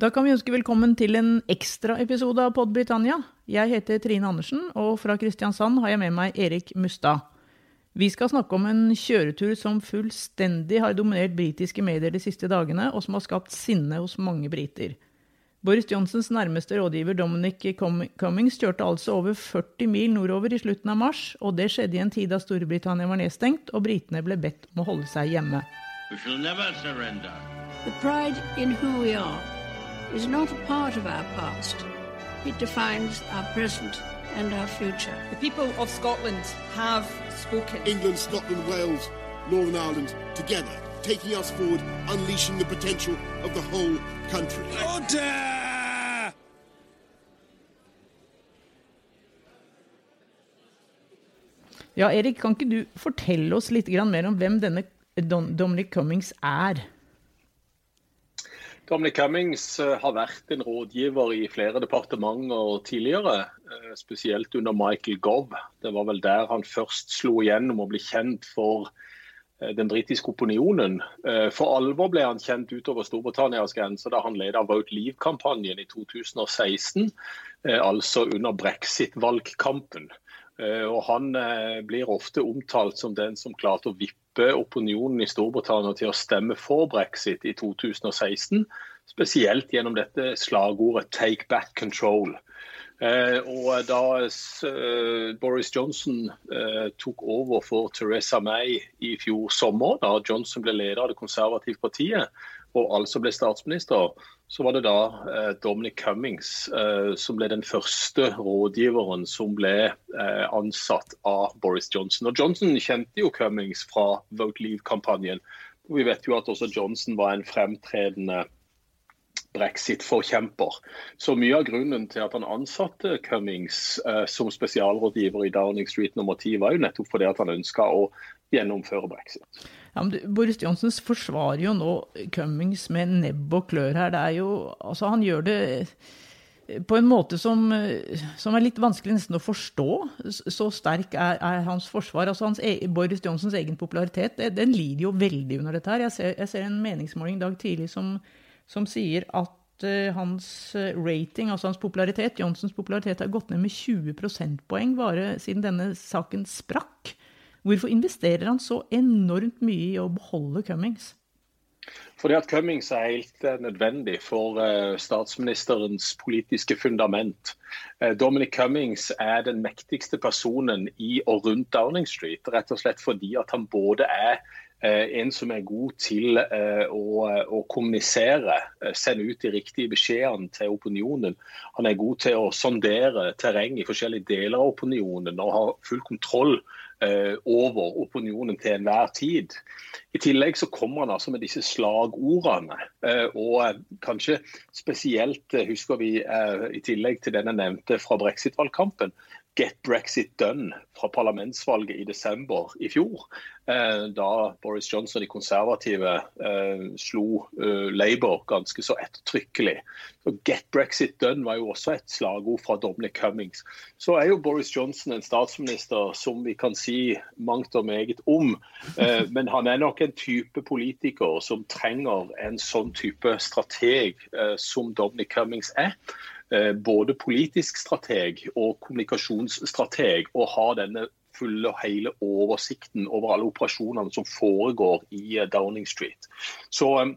Da kan vi ønske velkommen til en ekstraepisode av Pod Britannia. Jeg heter Trine Andersen, og fra Kristiansand har jeg med meg Erik Mustad. Vi skal snakke om en kjøretur som fullstendig har dominert britiske medier de siste dagene, og som har skapt sinne hos mange briter. Boris Johnsons nærmeste rådgiver Dominic Cummings kjørte altså over 40 mil nordover i slutten av mars, og det skjedde i en tid da Storbritannia var nedstengt og britene ble bedt om å holde seg hjemme. We shall never surrender. The pride in who we are is not a part of our past. It defines our present and our future. The people of Scotland have spoken. England, Scotland, Wales, Northern Ireland, together, taking us forward, unleashing the potential of the whole country. Order! Ja, Erik, kan ikke du fortelle oss litt mer om hvem denne Dominic Cummings er? Dominic Cummings eh, har vært en rådgiver i flere departementer tidligere, eh, spesielt under Michael Gove. Det var vel der han først slo igjennom og ble kjent for eh, den britiske opinionen. For alvor ble han kjent utover Storbritannias grenser da han ledet Vote Leave-kampanjen i 2016, altså under brexit-valgkampen. Og Han blir ofte omtalt som den som klarte å vippe opinionen i Storbritannia til å stemme for brexit i 2016. Spesielt gjennom dette slagordet 'take back control'. Eh, og Da eh, Boris Johnson eh, tok over for Teresa May i fjor sommer, da Johnson ble leder av det konservative partiet og altså ble statsminister, så var det da eh, Dominic Cummings eh, som ble den første rådgiveren som ble eh, ansatt av Boris Johnson. Og Johnson kjente jo Cummings fra Vote Leave-kampanjen. Vi vet jo at også Johnson var en fremtredende brexit-forkjemper. Så Mye av grunnen til at han ansatte Cummings eh, som spesialrådgiver i Downing Street nummer 10, var jo nettopp fordi at han ønska å gjennomføre brexit. Ja, Boris Johnsen forsvarer jo nå Cummings med nebb og klør her. Det er jo, altså Han gjør det på en måte som, som, er litt vanskelig nesten å forstå. Så sterk er, er hans forsvar. Altså hans, e, Boris Johnsens egen popularitet den lider jo veldig under dette. her. Jeg ser, jeg ser en meningsmåling i dag tidlig som, som sier at uh, hans rating, altså hans popularitet, Johnsens popularitet, har gått ned med 20 prosentpoeng bare siden denne saken sprakk. Hvorfor investerer han så enormt mye i å beholde Cummings? Fordi at Cummings er helt eh, nødvendig for uh, statsministerens politiske fundament. Uh, Dominic Cummings er den mektigste personen i og rundt Downing Street. Rett og slett fordi at han både er en som er god til å, å, kommunisere, sende ut de riktige beskjedene til opinionen. Han er god til å sondere terreng i forskjellige deler av opinionen og har full kontroll Eh, over opinionen til enhver tid. I tillegg så kommer han altså med disse slagordene. Eh, og kanskje spesielt eh, husker vi i tillegg til den jeg nevnte fra brexit-valgkampen, 'Get Brexit Done' fra parlamentsvalget i desember i fjor. Eh, da Boris Johnson, de konservative, eh, slo eh, Labour ganske så ettertrykkelig. Og 'Get Brexit Done' var jo også et slagord fra Dominic Cummings. Så er jo Boris Johnson en statsminister som vi kan si mangt og meget om. Men han er nok en type politiker som trenger en sånn type strateg som Dominic Cummings er. Eh, både politisk strateg og kommunikasjonsstrateg å ha denne fulle og hele oversikten over alle operasjonene som foregår i eh, Downing Street. Så eh,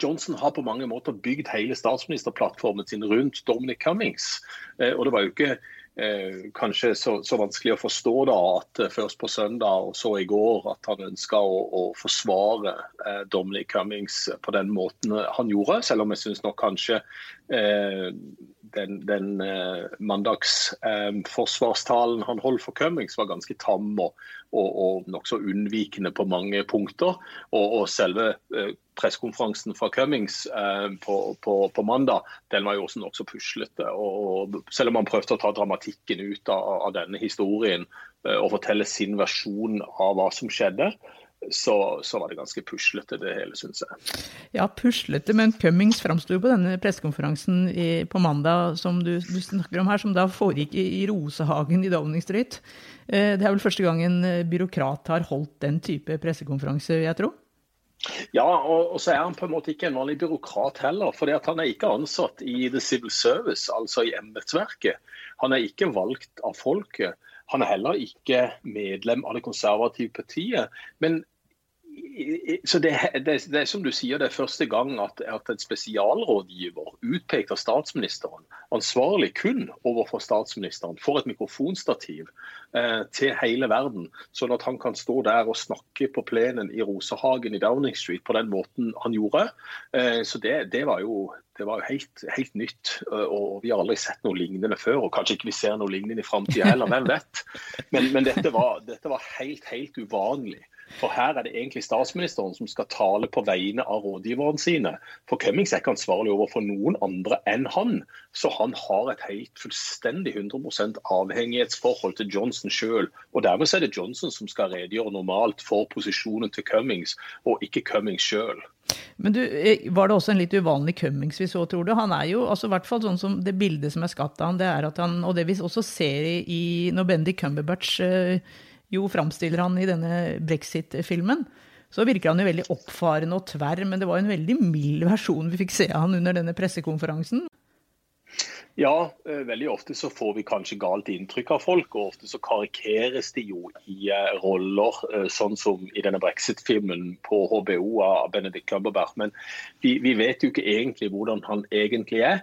Johnson har på mange måter bygd hele statsministerplattformen sin rundt Dominic Cummings. Og det var jo ikke eh, kanskje så, så, vanskelig å forstå da at først på søndag og så i går at han ønska å, å, forsvare eh, Dominic Cummings på den måten han gjorde. Selv om jeg syns nok kanskje Eh, den, den eh, mandagsforsvarstalen eh, han holdt for Cummings, var ganske tam og, og, og nokså unnvikende på mange punkter. Og, og selve pressekonferansen fra Cummings på, på, på, mandag den var jo også nokså puslete. Og, selv om han prøvde å ta dramatikken ut av, av denne historien og fortelle sin versjon av hva som skjedde, så, så, var det ganske puslete, det hele, syns jeg. Ja, puslete, men Cummings framsto på denne pressekonferansen på mandag som du, du, snakker om her, som da foregikk i, i Rosehagen i Downing Street. Eh, det er vel første gang en eh, byråkrat har holdt den type pressekonferanse, jeg tror? Ja, og, så er han på en måte ikke en vanlig byråkrat heller. for Han er ikke ansatt i The Civil Service, altså i embetsverket. Han er ikke valgt av folket. Han er heller ikke medlem av det konservative partiet. Men så det, det, det, er som du sier, det er første gang at, at en spesialrådgiver utpekt av statsministeren, ansvarlig kun overfor statsministeren, får et mikrofonstativ eh, til hele verden. Sånn at han kan stå der og snakke på plenen i Rosehagen i Downing Street på den måten han gjorde. Eh, så det, det, var jo, det var jo helt, helt, nytt. Og vi har aldri sett noe lignende før. Og kanskje ikke vi ser noe lignende i framtida heller, hvem vet. Men, men dette, var, dette var helt, helt uvanlig. For her er det egentlig statsministeren som skal tale på vegne av rådgiverne sine. For Cummings er ikke ansvarlig overfor noen andre enn han. Så han har et helt fullstendig 100% avhengighetsforhold til Johnson sjøl. Og dermed er det Johnson som skal redegjøre normalt for posisjonen til Cummings, og ikke Cummings sjøl. Men du, eh, Var det også en litt uvanlig Cummings vi så, tror du? Han er jo, altså hvert fall sånn som Det bildet som er skapt av han, det er at han, og det vi også ser i når Bendy Cumberbatch uh, jo framstiller han i denne brexit-filmen, så virker han jo veldig oppfarende og tverr, men det var en veldig mild versjon vi fikk se av han under denne pressekonferansen. Ja, eh, veldig ofte så får vi kanskje galt inntrykk av folk, og ofte så karikeres de jo i eh, roller, eh, sånn som i denne brexit-filmen på HBO av Benedict Cumberbatch. Men vi, vi, vet jo ikke egentlig hvordan han egentlig er.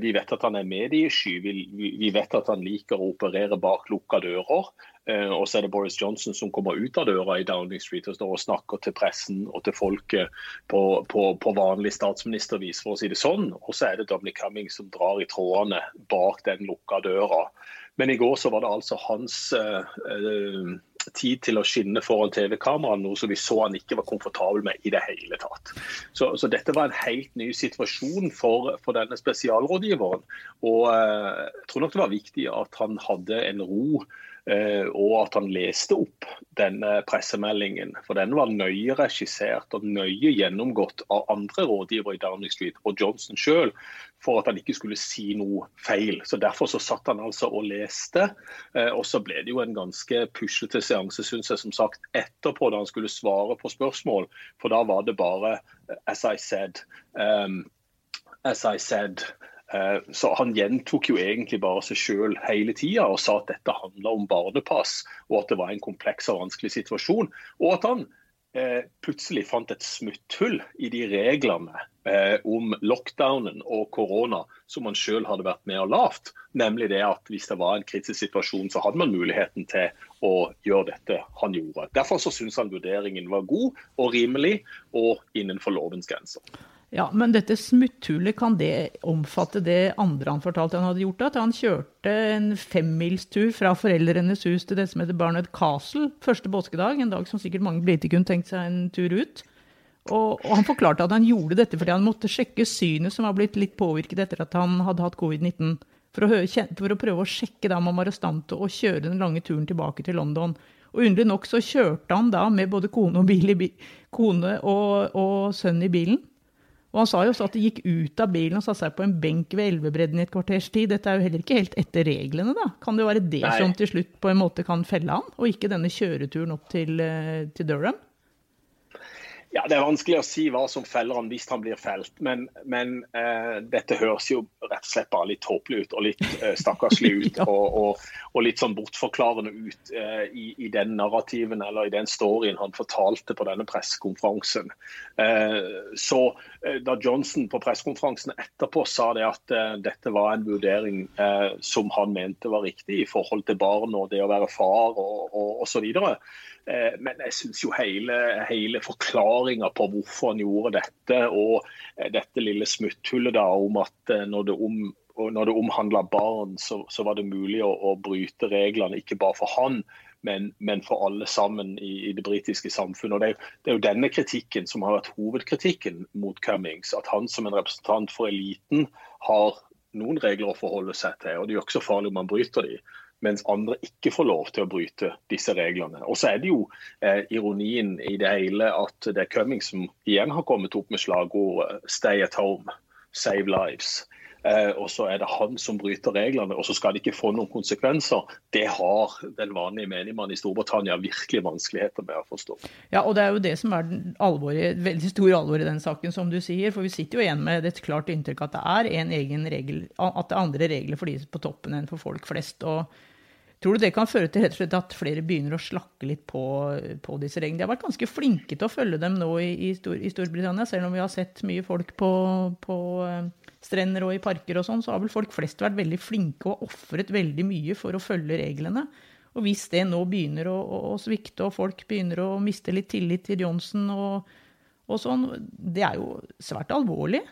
Vi vet at han er mediesky, vi, vi vet at han liker å operere bak lukka dører. Eh, og så er det Boris Johnson som kommer ut av døra i Downing Street og står og snakker til pressen og til folket på, på, på vanlig statsministervis, for å si det sånn. Og så er det Dominic Cummings som drar i trådene bak den lukka døra. Men i går så var det altså hans uh, uh, tid til å skinne foran TV-kameraet, noe som vi så han ikke var komfortabel med i det hele tatt. Så, så dette var en helt ny situasjon for, for denne spesialrådgiveren. Og uh, jeg tror nok det var viktig at han hadde en ro Eh, og at han leste opp denne pressemeldingen. For den var nøye regissert og nøye gjennomgått av andre rådgivere i Downing Street og Johnson sjøl, for at han ikke skulle si noe feil. Så Derfor så satt han altså og leste. Eh, og så ble det jo en ganske puslete seanse, syns jeg, som sagt, etterpå da han skulle svare på spørsmål. For da var det bare eh, as I said. Um, as I said. Eh, så Han gjentok jo egentlig bare seg sjøl hele tida og sa at dette handla om barnepass, og at det var en kompleks og vanskelig situasjon. Og at han eh, plutselig fant et smutthull i de reglene eh, om lockdownen og korona som han sjøl hadde vært med og lavt. Nemlig det at hvis det var en kritisk situasjon, så hadde man muligheten til å gjøre dette han gjorde. Derfor så syns han vurderingen var god og rimelig og innenfor lovens grenser. Ja, Men dette smutthullet, kan det omfatte det andre han fortalte han hadde gjort? At han kjørte en femmilstur fra foreldrenes hus til det som heter Barnet Castle første påskedag, en dag som sikkert mange briter kunne tenkt seg en tur ut. Og, og, han forklarte at han gjorde dette fordi han måtte sjekke synet, som var blitt litt påvirket etter at han hadde hatt covid-19. For, for, å prøve å sjekke da om han var i stand til å kjøre den lange turen tilbake til London. Og underlig nok så kjørte han da med både kone og, bil, kone og, og sønn i bilen. Og han sa jo også at de gikk ut av bilen og satte seg på en benk ved elvebredden i et kvarters tid. Dette er jo heller ikke helt etter reglene, da. Kan det være det Nei. som til slutt på en måte kan felle han, og ikke denne kjøreturen opp til, eh, til Durham? Ja, Det er vanskelig å si hva som feller han hvis han blir felt. Men, men eh, dette høres jo rett og slett bare litt tåpelig ut og litt eh, stakkarslig ut. ja. og, og, og, litt sånn bortforklarende ut eh, i, i, den narrativen eller i den storyen han fortalte på denne pressekonferansen. så da Johnson på pressekonferansen etterpå sa det at dette var en vurdering som han mente var riktig i forhold til barn og det å være far og, og osv., Eh, men jeg syns jo hele, hele forklaringa på hvorfor han gjorde dette, og eh, dette lille smutthullet da om at eh, når det om når det omhandla barn, så, så, var det mulig å, å, bryte reglene, ikke bare for han, men, men for alle sammen i, i det britiske samfunnet. Og det er, det er, jo denne kritikken som har vært hovedkritikken mot Cummings. At han som en representant for eliten har noen regler å forholde seg til. og Det er jo ikke så farlig om man bryter de mens andre ikke får lov til å bryte disse reglene. Og så er det jo eh, ironien i det hele at det er Cummings som igjen har kommet opp med slagordet 'stay at home, save lives'. eh, og så er det han som bryter reglene, og så skal det ikke få noen konsekvenser, det har den vanlige menigmann i Storbritannia virkelig vanskeligheter med å forstå. Ja, og det er jo det som er alvorlige, veldig stor alvor i den saken, som du sier. For vi sitter jo igjen med et klart inntrykk at det er en egen regel, at det er andre regler for de på toppen enn for folk flest. og Tror du det kan føre til rett og slett at flere begynner å slakke litt på, på disse reglene? De har vært ganske flinke til å følge dem nå i, i, Stor, i Storbritannia. Selv om vi har sett mye folk på, på eh, strender og i parker og sånn, så har vel folk flest vært veldig flinke og ofret veldig mye for å følge reglene. Og hvis det nå begynner å, å, å svikte, og folk begynner å miste litt tillit til Johnson og, og sånn, det er jo svært alvorlig.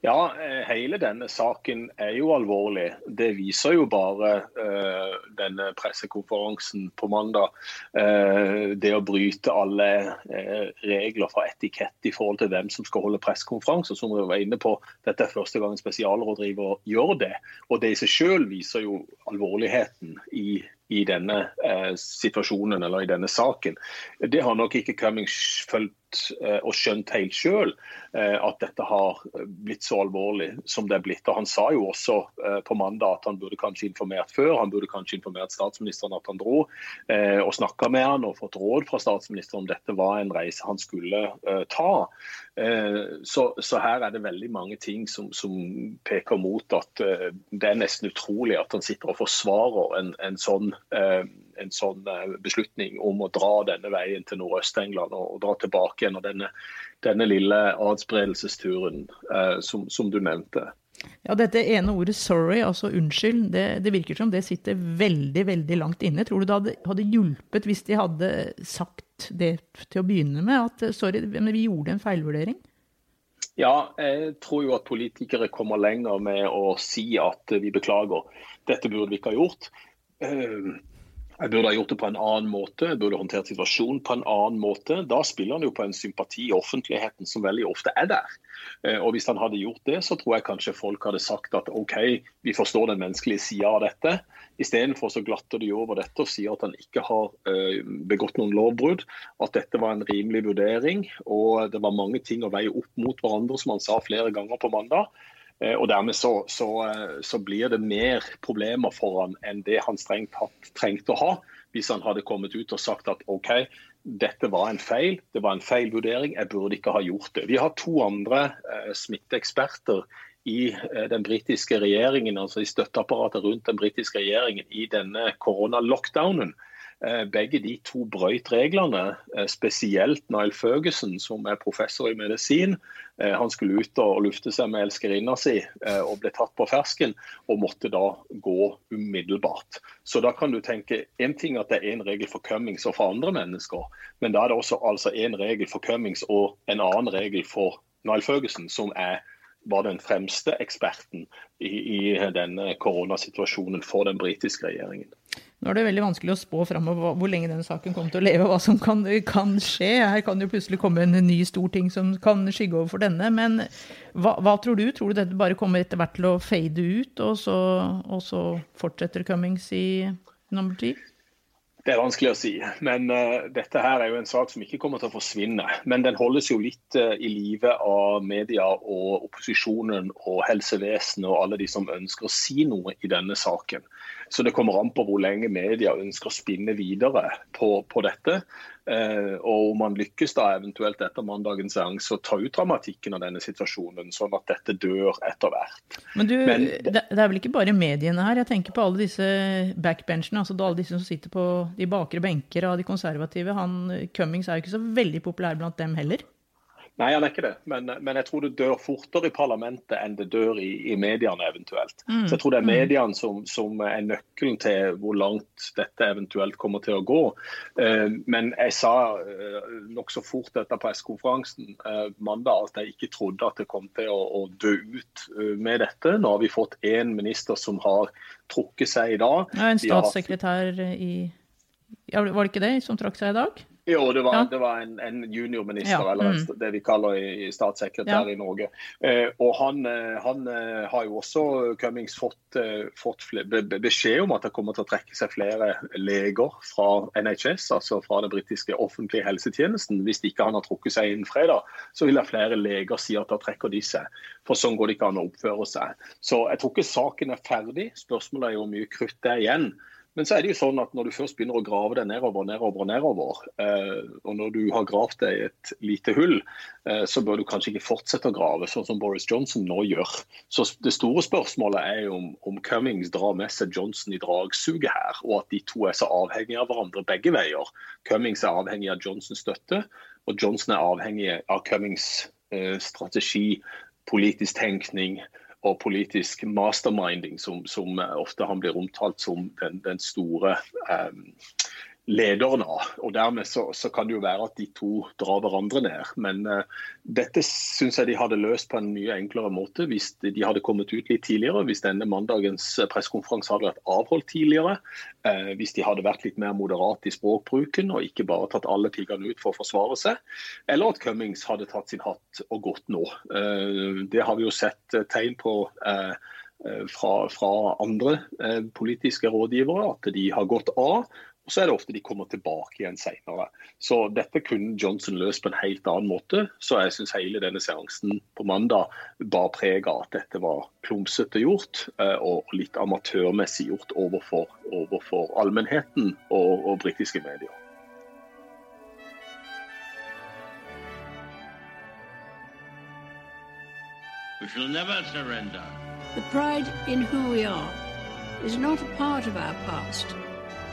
Ja, eh, hele denne saken er jo alvorlig. Det viser jo bare uh, denne pressekonferansen på mandag. Uh, det å bryte alle uh, regler fra etikett i forhold til hvem som skal holde pressekonferanser, som vi var inne på. Dette er første gang en spesialrådgiver gjør det. Og det i seg selv viser jo alvorligheten i i denne eh, situasjonen eller i denne saken. Det har nok ikke Cummings fulgt eh, og skjønt helt sjøl, eh, at dette har blitt så alvorlig som det er blitt. Og Han sa jo også eh, på mandag at han burde kanskje informert før. Han burde kanskje informert statsministeren at han dro, og snakka med han og fått råd fra statsministeren om dette var en reise han skulle ta. Så, så, her er det veldig mange ting som, som peker mot at det er nesten utrolig at han sitter og forsvarer en, en sånn en sånn eh, beslutning om å dra denne veien til Nordøst-England og, dra tilbake igjen. og Denne, denne lille adspredelsesturen eh, som, som, du nevnte. Ja, Dette ene ordet 'sorry', altså unnskyld, det, det, virker som det sitter veldig veldig langt inne. Tror du det hadde, hadde, hjulpet hvis de hadde sagt det til å begynne med? At 'sorry, men vi gjorde en feilvurdering'? Ja, jeg tror jo at politikere kommer lenger med å si at vi beklager. Dette burde vi ikke ha gjort. Jeg burde ha gjort det på en annen måte, jeg burde håndtert situasjonen på en annen måte. Da spiller han jo på en sympati i offentligheten som veldig ofte er der. Eh, og Hvis han hadde gjort det, så tror jeg kanskje folk hadde sagt at OK, vi forstår den menneskelige sida av dette. Istedenfor så glatter de over dette og sier at han ikke har eh, begått noen lovbrudd. At dette var en rimelig vurdering. Og det var mange ting å veie opp mot hverandre, som han sa flere ganger på mandag. Eh, og Dermed så, så, eh, så, blir det mer problemer for han enn det han strengt tatt trengte å ha, hvis han hadde kommet ut og sagt at OK, dette var en feil, det var en feil vurdering, jeg burde ikke ha gjort det. Vi har to andre eh, smitteeksperter i eh, den britiske regjeringen, altså i støtteapparatet rundt den britiske regjeringen i denne koronalockdownen. Eh, begge de to brøyt reglene, eh, spesielt Nile Ferguson, som er professor i medisin. Eh, han skulle ut og lufte seg med elskerinna si og ble tatt på fersken, og måtte da gå umiddelbart. Så da kan du tenke en ting at det er én regel for Cummings og for andre mennesker, men da er det også altså én regel for Cummings og en annen regel for Nile Ferguson, som er var den fremste eksperten i, i denne koronasituasjonen for den britiske regjeringen. Nå er det veldig vanskelig å spå framover hvor lenge denne saken kommer til å leve, og hva som kan, kan, skje. Her kan jo plutselig komme en ny stor ting som kan skygge over for denne. Men hva, hva tror du? Tror du dette bare kommer etter hvert til å fade ut, og så, og så fortsetter Cummings i nummer ti? Det er vanskelig å si. Men uh, dette her er jo en sak som ikke kommer til å forsvinne. Men den holdes jo litt uh, i live av media og opposisjonen og helsevesenet og alle de som ønsker å si noe i denne saken. Så det kommer an på hvor lenge media ønsker å spinne videre på, på dette. Eh, og om man lykkes da eventuelt etter mandagens seanse å ta ut dramatikken av denne situasjonen, sånn at dette dør etter hvert. Men du, Men, det, det er vel ikke bare mediene her? Jeg tenker på alle disse backbenchene, altså alle disse som sitter på de bakre benker av de konservative. Han Cummings er jo ikke så veldig populær blant dem heller? Nei, han er ikke det. Men, men, jeg tror det dør fortere i parlamentet enn det dør i, i mediene eventuelt. Mm. Så jeg tror det er mm. mediene som, som, er nøkkelen til hvor langt dette eventuelt kommer til å gå. Uh, men jeg sa uh, nokså fort etter pressekonferansen uh, mandag at jeg ikke trodde at det kom til å, å dø ut uh, med dette. Nå har vi fått én minister som har trukket seg i dag. Ja, En statssekretær i ja, Var det ikke det som trakk seg i dag? Jo, det var, Ja. det var en, en juniorminister, Ja, eller mm. det vi kaller i, i statssekretær Ja. i Norge. Eh, og han, eh, han eh, har jo også Cummings fått, eh, fått be, be- beskjed om at det kommer til å trekke seg flere leger fra NHS, altså fra den britiske offentlige helsetjenesten. Hvis ikke han har trukket seg innen fredag, så vil det flere leger si at da trekker de seg. For sånn går det ikke an å oppføre seg. Så jeg tror ikke saken er ferdig. Spørsmålet er jo hvor mye krutt det er igjen. Men så er det jo sånn at når du først begynner å grave deg nedover og nedover, og nedover, eh, og når du har gravd deg i et lite hull, eh, så bør du kanskje ikke fortsette å grave, sånn som Boris Johnson nå gjør. Så Det store spørsmålet er om, om Cummings drar med seg Johnson i dragsuget her, og at de to er så avhengige av hverandre begge veier. Cummings er avhengig av Johnsons støtte, og Johnson er avhengig av Cummings eh, strategi, politisk tenkning og politisk masterminding, som, som eh, ofte han blir omtalt som den, den store eh, lederen av. Og Dermed så, så kan det jo være at de to drar hverandre ned. Men uh, dette syns jeg de hadde løst på en mye enklere måte hvis de hadde kommet ut litt tidligere. Hvis denne mandagens pressekonferanse hadde vært avholdt tidligere. Uh, hvis de hadde vært litt mer moderat i språkbruken og ikke bare tatt alle piggene ut for å forsvare seg. Eller at Cummings hadde tatt sin hatt og gått nå. Uh, det har vi jo sett eh, tegn på. eh, eh, fra, fra andre eh, politiske rådgivere, at de har gått av. Og så er det ofte de kommer tilbake igjen senere. Så dette kunne Johnson løst på en helt annen måte. Så jeg syns hele denne seansen på mandag bar preg av at dette var klumsete gjort eh, og litt amatørmessig gjort overfor, overfor allmennheten og, og britiske medier. We shall never surrender. The pride in who we are is not a part of our past.